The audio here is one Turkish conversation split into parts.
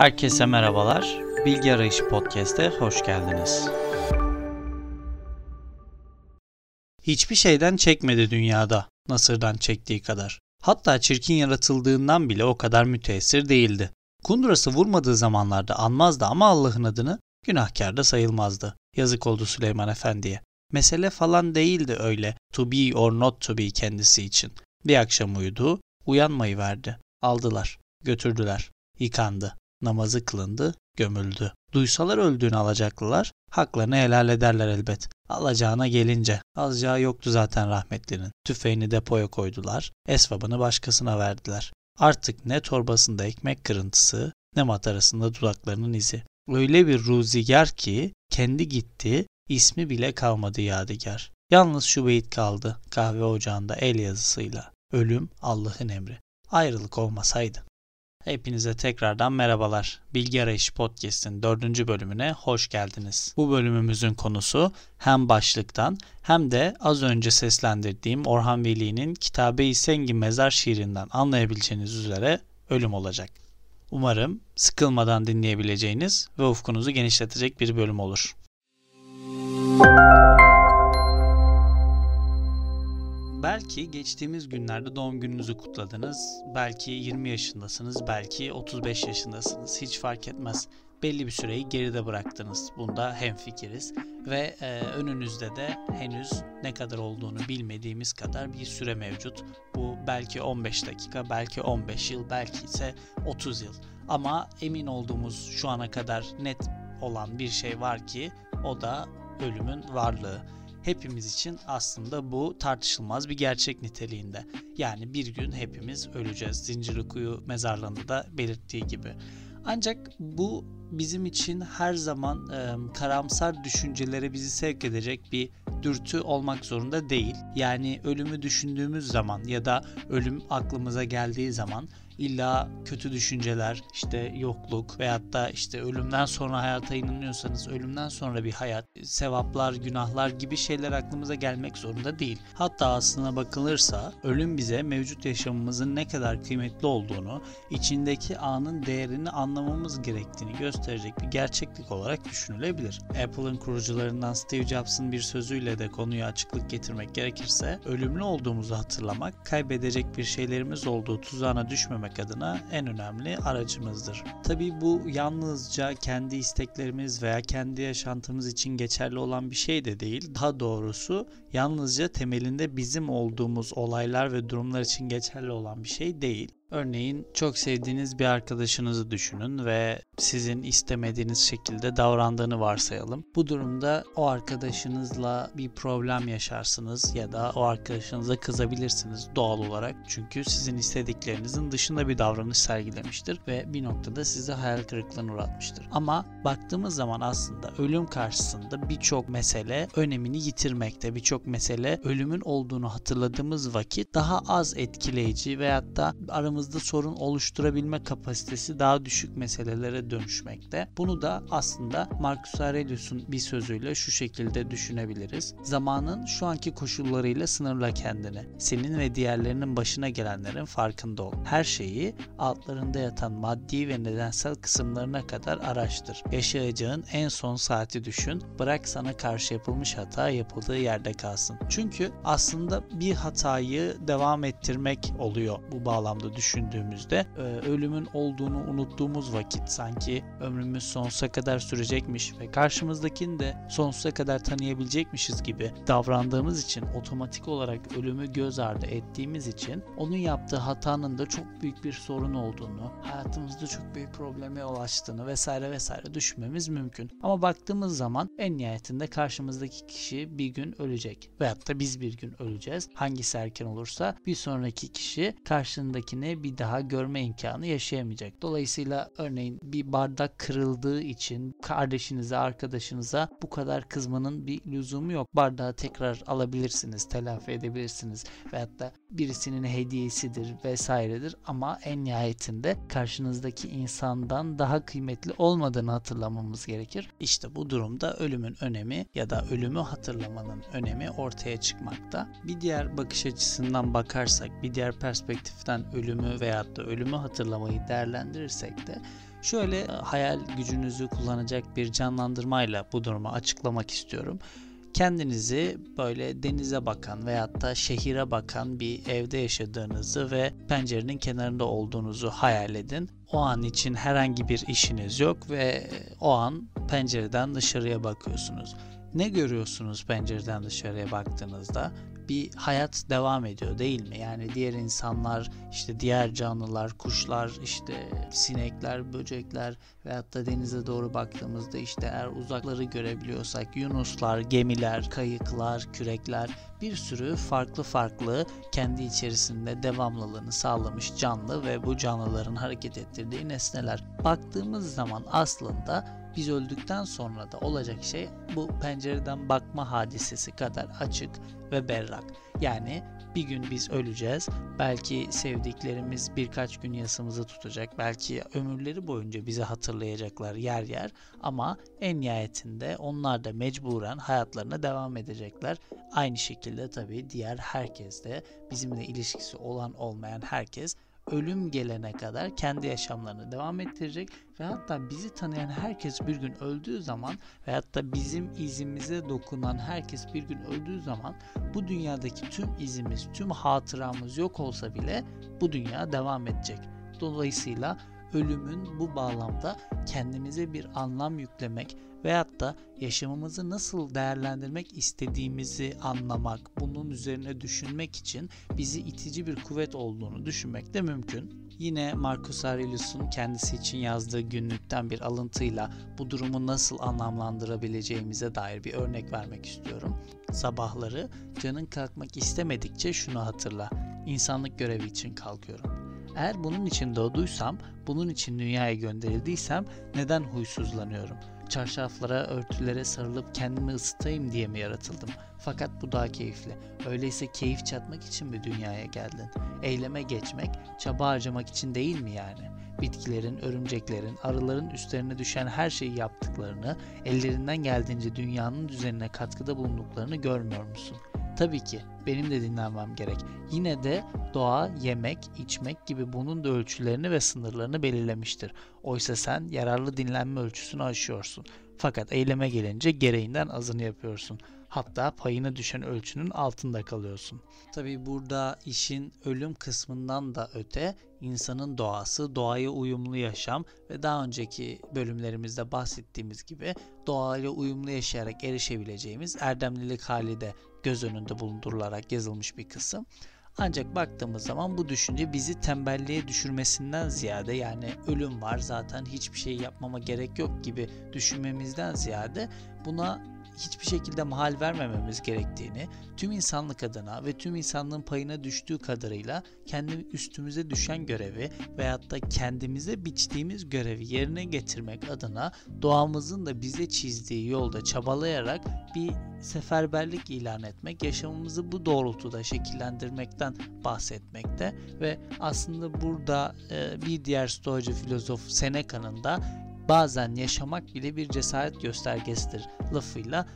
Herkese merhabalar. Bilgi Arayışı Podcast'e hoş geldiniz. Hiçbir şeyden çekmedi dünyada Nasır'dan çektiği kadar. Hatta çirkin yaratıldığından bile o kadar müteessir değildi. Kundurası vurmadığı zamanlarda anmazdı ama Allah'ın adını günahkar da sayılmazdı. Yazık oldu Süleyman Efendi'ye. Mesele falan değildi öyle to be or not to be kendisi için. Bir akşam uyudu, uyanmayı verdi. Aldılar, götürdüler, yıkandı, namazı kılındı, gömüldü. Duysalar öldüğünü alacaklılar, haklarını helal ederler elbet. Alacağına gelince, alacağı yoktu zaten rahmetlinin. Tüfeğini depoya koydular, esvabını başkasına verdiler. Artık ne torbasında ekmek kırıntısı, ne matarasında dudaklarının izi. Öyle bir ruzigar ki kendi gitti, ismi bile kalmadı yadigar. Yalnız şu beyit kaldı kahve ocağında el yazısıyla. Ölüm Allah'ın emri. Ayrılık olmasaydı. Hepinize tekrardan merhabalar. Bilgi Arayışı Podcast'in dördüncü bölümüne hoş geldiniz. Bu bölümümüzün konusu hem başlıktan hem de az önce seslendirdiğim Orhan Veli'nin Kitabe-i Sengi Mezar şiirinden anlayabileceğiniz üzere ölüm olacak. Umarım sıkılmadan dinleyebileceğiniz ve ufkunuzu genişletecek bir bölüm olur. Belki geçtiğimiz günlerde doğum gününüzü kutladınız. Belki 20 yaşındasınız, belki 35 yaşındasınız. Hiç fark etmez. Belli bir süreyi geride bıraktınız. Bunda hemfikiriz. Ve e, önünüzde de henüz ne kadar olduğunu bilmediğimiz kadar bir süre mevcut. Bu belki 15 dakika, belki 15 yıl, belki ise 30 yıl. Ama emin olduğumuz şu ana kadar net olan bir şey var ki o da ölümün varlığı hepimiz için aslında bu tartışılmaz bir gerçek niteliğinde. Yani bir gün hepimiz öleceğiz. Zincirlikuyu mezarlığında da belirttiği gibi. Ancak bu bizim için her zaman e, karamsar düşüncelere bizi sevk edecek bir dürtü olmak zorunda değil. Yani ölümü düşündüğümüz zaman ya da ölüm aklımıza geldiği zaman illa kötü düşünceler, işte yokluk veyahut da işte ölümden sonra hayata inanıyorsanız ölümden sonra bir hayat, sevaplar, günahlar gibi şeyler aklımıza gelmek zorunda değil. Hatta aslına bakılırsa ölüm bize mevcut yaşamımızın ne kadar kıymetli olduğunu, içindeki anın değerini anlamamız gerektiğini gösterecek bir gerçeklik olarak düşünülebilir. Apple'ın kurucularından Steve Jobs'ın bir sözüyle de konuya açıklık getirmek gerekirse, ölümlü olduğumuzu hatırlamak, kaybedecek bir şeylerimiz olduğu tuzağına düşmemek etmek adına en önemli aracımızdır. Tabii bu yalnızca kendi isteklerimiz veya kendi yaşantımız için geçerli olan bir şey de değil. Daha doğrusu yalnızca temelinde bizim olduğumuz olaylar ve durumlar için geçerli olan bir şey değil. Örneğin çok sevdiğiniz bir arkadaşınızı düşünün ve sizin istemediğiniz şekilde davrandığını varsayalım. Bu durumda o arkadaşınızla bir problem yaşarsınız ya da o arkadaşınıza kızabilirsiniz doğal olarak. Çünkü sizin istediklerinizin dışında bir davranış sergilemiştir ve bir noktada sizi hayal kırıklığına uğratmıştır. Ama baktığımız zaman aslında ölüm karşısında birçok mesele önemini yitirmekte. Birçok mesele ölümün olduğunu hatırladığımız vakit daha az etkileyici veyahut da aramızda aramızda sorun oluşturabilme kapasitesi daha düşük meselelere dönüşmekte. Bunu da aslında Marcus Aurelius'un bir sözüyle şu şekilde düşünebiliriz. Zamanın şu anki koşullarıyla sınırla kendini. Senin ve diğerlerinin başına gelenlerin farkında ol. Her şeyi altlarında yatan maddi ve nedensel kısımlarına kadar araştır. Yaşayacağın en son saati düşün. Bırak sana karşı yapılmış hata yapıldığı yerde kalsın. Çünkü aslında bir hatayı devam ettirmek oluyor bu bağlamda düşün düşündüğümüzde e, ölümün olduğunu unuttuğumuz vakit sanki ömrümüz sonsuza kadar sürecekmiş ve karşımızdakini de sonsuza kadar tanıyabilecekmişiz gibi davrandığımız için otomatik olarak ölümü göz ardı ettiğimiz için onun yaptığı hatanın da çok büyük bir sorun olduğunu, hayatımızda çok büyük probleme yol açtığını vesaire vesaire düşünmemiz mümkün. Ama baktığımız zaman en nihayetinde karşımızdaki kişi bir gün ölecek. Veyahut da biz bir gün öleceğiz. Hangisi erken olursa bir sonraki kişi bir daha görme imkanı yaşayamayacak. Dolayısıyla örneğin bir bardak kırıldığı için kardeşinize, arkadaşınıza bu kadar kızmanın bir lüzumu yok. Bardağı tekrar alabilirsiniz, telafi edebilirsiniz veyahut da birisinin hediyesidir vesairedir ama en nihayetinde karşınızdaki insandan daha kıymetli olmadığını hatırlamamız gerekir. İşte bu durumda ölümün önemi ya da ölümü hatırlamanın önemi ortaya çıkmakta. Bir diğer bakış açısından bakarsak, bir diğer perspektiften ölümü ölümü veyahut da ölümü hatırlamayı değerlendirirsek de şöyle hayal gücünüzü kullanacak bir canlandırmayla bu durumu açıklamak istiyorum kendinizi böyle denize bakan veyahut da şehire bakan bir evde yaşadığınızı ve pencerenin kenarında olduğunuzu hayal edin. O an için herhangi bir işiniz yok ve o an pencereden dışarıya bakıyorsunuz. Ne görüyorsunuz pencereden dışarıya baktığınızda? Bir hayat devam ediyor değil mi? Yani diğer insanlar, işte diğer canlılar, kuşlar, işte sinekler, böcekler veyahut da denize doğru baktığımızda işte eğer uzakları görebiliyorsak yunuslar, gemiler, kayıklar, kürekler bir sürü farklı farklı kendi içerisinde devamlılığını sağlamış canlı ve bu canlıların hareket ettirdiği nesneler. Baktığımız zaman aslında biz öldükten sonra da olacak şey bu pencereden bakma hadisesi kadar açık ve berrak. Yani bir gün biz öleceğiz. Belki sevdiklerimiz birkaç gün yasımızı tutacak. Belki ömürleri boyunca bizi hatırlayacaklar yer yer. Ama en nihayetinde onlar da mecburen hayatlarına devam edecekler. Aynı şekilde tabii diğer herkes de bizimle ilişkisi olan olmayan herkes ölüm gelene kadar kendi yaşamlarını devam ettirecek ve hatta bizi tanıyan herkes bir gün öldüğü zaman ve hatta bizim izimize dokunan herkes bir gün öldüğü zaman bu dünyadaki tüm izimiz, tüm hatıramız yok olsa bile bu dünya devam edecek. Dolayısıyla ölümün bu bağlamda kendimize bir anlam yüklemek veyahut da yaşamımızı nasıl değerlendirmek istediğimizi anlamak, bunun üzerine düşünmek için bizi itici bir kuvvet olduğunu düşünmek de mümkün. Yine Marcus Aurelius'un kendisi için yazdığı günlükten bir alıntıyla bu durumu nasıl anlamlandırabileceğimize dair bir örnek vermek istiyorum. Sabahları canın kalkmak istemedikçe şunu hatırla. İnsanlık görevi için kalkıyorum. Eğer bunun için doğduysam, bunun için dünyaya gönderildiysem neden huysuzlanıyorum? Çarşaflara, örtülere sarılıp kendimi ısıtayım diye mi yaratıldım? Fakat bu daha keyifli. Öyleyse keyif çatmak için mi dünyaya geldin? Eyleme geçmek, çaba harcamak için değil mi yani? Bitkilerin, örümceklerin, arıların üstlerine düşen her şeyi yaptıklarını, ellerinden geldiğince dünyanın düzenine katkıda bulunduklarını görmüyor musun? Tabii ki benim de dinlenmem gerek. Yine de doğa yemek, içmek gibi bunun da ölçülerini ve sınırlarını belirlemiştir. Oysa sen yararlı dinlenme ölçüsünü aşıyorsun. Fakat eyleme gelince gereğinden azını yapıyorsun. Hatta payına düşen ölçünün altında kalıyorsun. Tabi burada işin ölüm kısmından da öte insanın doğası, doğaya uyumlu yaşam ve daha önceki bölümlerimizde bahsettiğimiz gibi doğayla uyumlu yaşayarak erişebileceğimiz erdemlilik hali de göz önünde bulundurularak yazılmış bir kısım. Ancak baktığımız zaman bu düşünce bizi tembelliğe düşürmesinden ziyade yani ölüm var zaten hiçbir şey yapmama gerek yok gibi düşünmemizden ziyade buna hiçbir şekilde mahal vermememiz gerektiğini, tüm insanlık adına ve tüm insanlığın payına düştüğü kadarıyla kendi üstümüze düşen görevi veyahut da kendimize biçtiğimiz görevi yerine getirmek adına doğamızın da bize çizdiği yolda çabalayarak bir seferberlik ilan etmek, yaşamımızı bu doğrultuda şekillendirmekten bahsetmekte ve aslında burada e, bir diğer stoacı filozof Seneca'nın da bazen yaşamak bile bir cesaret göstergesidir lafıyla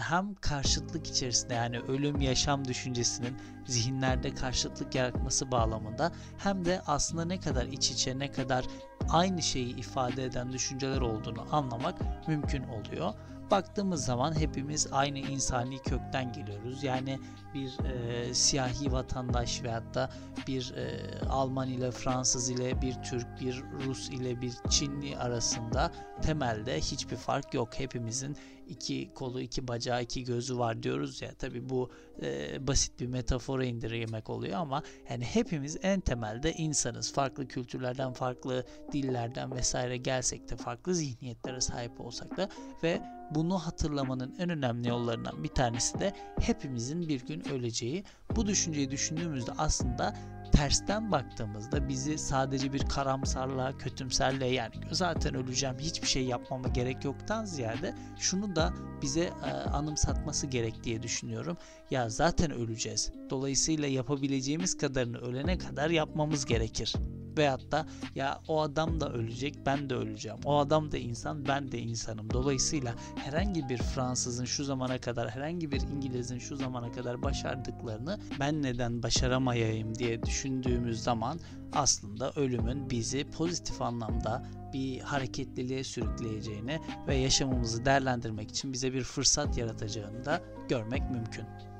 hem karşıtlık içerisinde yani ölüm yaşam düşüncesinin zihinlerde karşıtlık yaratması bağlamında hem de aslında ne kadar iç içe ne kadar aynı şeyi ifade eden düşünceler olduğunu anlamak mümkün oluyor baktığımız zaman hepimiz aynı insani kökten geliyoruz. Yani bir e, siyahi vatandaş veyahut da bir e, Alman ile Fransız ile bir Türk, bir Rus ile bir Çinli arasında temelde hiçbir fark yok. Hepimizin iki kolu, iki bacağı, iki gözü var diyoruz ya. Tabi bu e, basit bir metafora indirgemek oluyor ama yani hepimiz en temelde insanız. Farklı kültürlerden, farklı dillerden vesaire gelsek de farklı zihniyetlere sahip olsak da ve bunu hatırlamanın en önemli yollarından bir tanesi de hepimizin bir gün öleceği. Bu düşünceyi düşündüğümüzde aslında tersten baktığımızda bizi sadece bir karamsarlığa, kötümserliğe yani zaten öleceğim hiçbir şey yapmama gerek yoktan ziyade şunu da bize e, anımsatması gerek diye düşünüyorum. Ya zaten öleceğiz. Dolayısıyla yapabileceğimiz kadarını ölene kadar yapmamız gerekir. Veyahut da ya o adam da ölecek ben de öleceğim. O adam da insan ben de insanım. Dolayısıyla herhangi bir Fransızın şu zamana kadar herhangi bir İngiliz'in şu zamana kadar başardıklarını ben neden başaramayayım diye düşündüğümüz zaman aslında ölümün bizi pozitif anlamda bir hareketliliğe sürükleyeceğini ve yaşamımızı değerlendirmek için bize bir fırsat yaratacağını da görmek mümkün.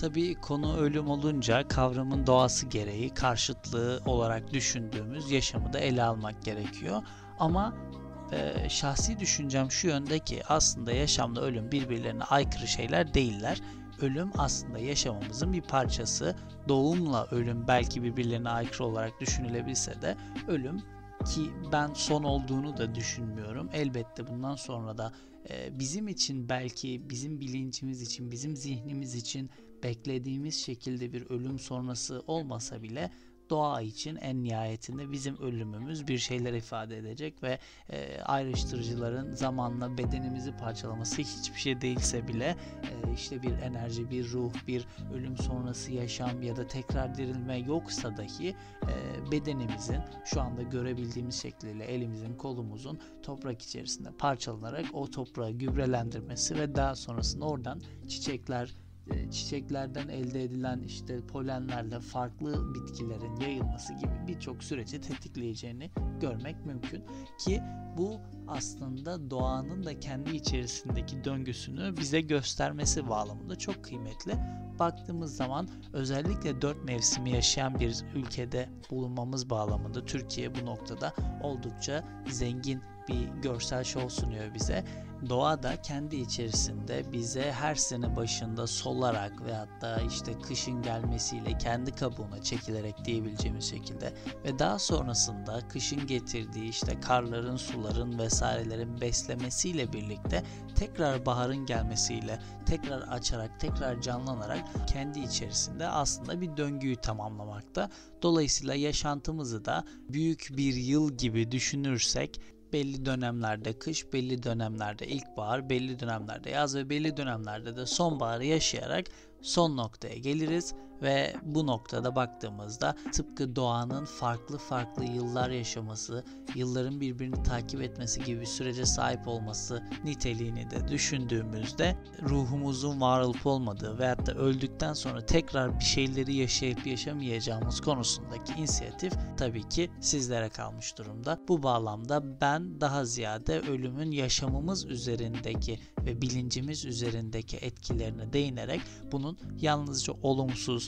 Tabii konu ölüm olunca kavramın doğası gereği karşıtlığı olarak düşündüğümüz yaşamı da ele almak gerekiyor. Ama e, şahsi düşüncem şu yönde ki aslında yaşamla ölüm birbirlerine aykırı şeyler değiller. Ölüm aslında yaşamımızın bir parçası. Doğumla ölüm belki birbirlerine aykırı olarak düşünülebilse de ölüm ki ben son olduğunu da düşünmüyorum. Elbette bundan sonra da e, bizim için belki bizim bilincimiz için, bizim zihnimiz için beklediğimiz şekilde bir ölüm sonrası olmasa bile doğa için en nihayetinde bizim ölümümüz bir şeyler ifade edecek ve e, ayrıştırıcıların zamanla bedenimizi parçalaması hiçbir şey değilse bile e, işte bir enerji, bir ruh, bir ölüm sonrası yaşam ya da tekrar dirilme yoksa dahi e, bedenimizin şu anda görebildiğimiz şekliyle elimizin, kolumuzun toprak içerisinde parçalanarak o toprağı gübrelendirmesi ve daha sonrasında oradan çiçekler, çiçeklerden elde edilen işte polenlerle farklı bitkilerin yayılması gibi birçok süreci tetikleyeceğini görmek mümkün ki bu aslında doğanın da kendi içerisindeki döngüsünü bize göstermesi bağlamında çok kıymetli. Baktığımız zaman özellikle dört mevsimi yaşayan bir ülkede bulunmamız bağlamında Türkiye bu noktada oldukça zengin bir görsel şov sunuyor bize. Doğa da kendi içerisinde bize her sene başında solarak ve hatta işte kışın gelmesiyle kendi kabuğuna çekilerek diyebileceğimiz şekilde ve daha sonrasında kışın getirdiği işte karların, suların vesairelerin beslemesiyle birlikte tekrar baharın gelmesiyle tekrar açarak, tekrar canlanarak kendi içerisinde aslında bir döngüyü tamamlamakta. Dolayısıyla yaşantımızı da büyük bir yıl gibi düşünürsek belli dönemlerde kış, belli dönemlerde ilkbahar, belli dönemlerde yaz ve belli dönemlerde de sonbaharı yaşayarak son noktaya geliriz ve bu noktada baktığımızda tıpkı doğanın farklı farklı yıllar yaşaması, yılların birbirini takip etmesi gibi bir sürece sahip olması niteliğini de düşündüğümüzde ruhumuzun var olup olmadığı veyahut da öldükten sonra tekrar bir şeyleri yaşayıp yaşamayacağımız konusundaki inisiyatif tabii ki sizlere kalmış durumda. Bu bağlamda ben daha ziyade ölümün yaşamımız üzerindeki ve bilincimiz üzerindeki etkilerine değinerek bunun yalnızca olumsuz,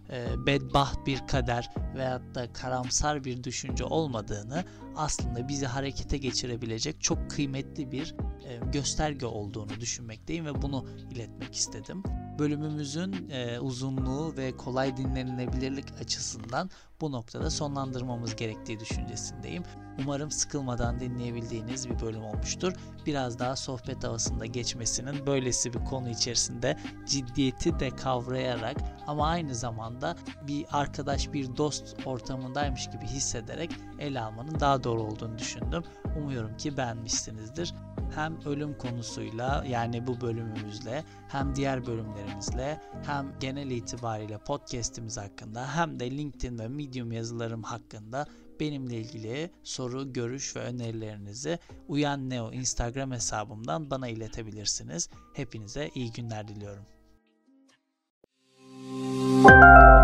e, bedbaht bir kader veyahut da karamsar bir düşünce olmadığını aslında bizi harekete geçirebilecek çok kıymetli bir e, gösterge olduğunu düşünmekteyim ve bunu iletmek istedim. Bölümümüzün e, uzunluğu ve kolay dinlenilebilirlik açısından bu noktada sonlandırmamız gerektiği düşüncesindeyim. Umarım sıkılmadan dinleyebildiğiniz bir bölüm olmuştur. Biraz daha sohbet havasında geçmesinin böylesi bir konu içerisinde ciddiyeti de kavrayarak ama aynı zamanda bir arkadaş, bir dost ortamındaymış gibi hissederek ele almanın daha doğru olduğunu düşündüm. Umuyorum ki beğenmişsinizdir hem ölüm konusuyla yani bu bölümümüzle hem diğer bölümlerimizle hem genel itibariyle podcast'imiz hakkında hem de LinkedIn ve Medium yazılarım hakkında benimle ilgili soru, görüş ve önerilerinizi Uyan Neo Instagram hesabımdan bana iletebilirsiniz. Hepinize iyi günler diliyorum. 嗯。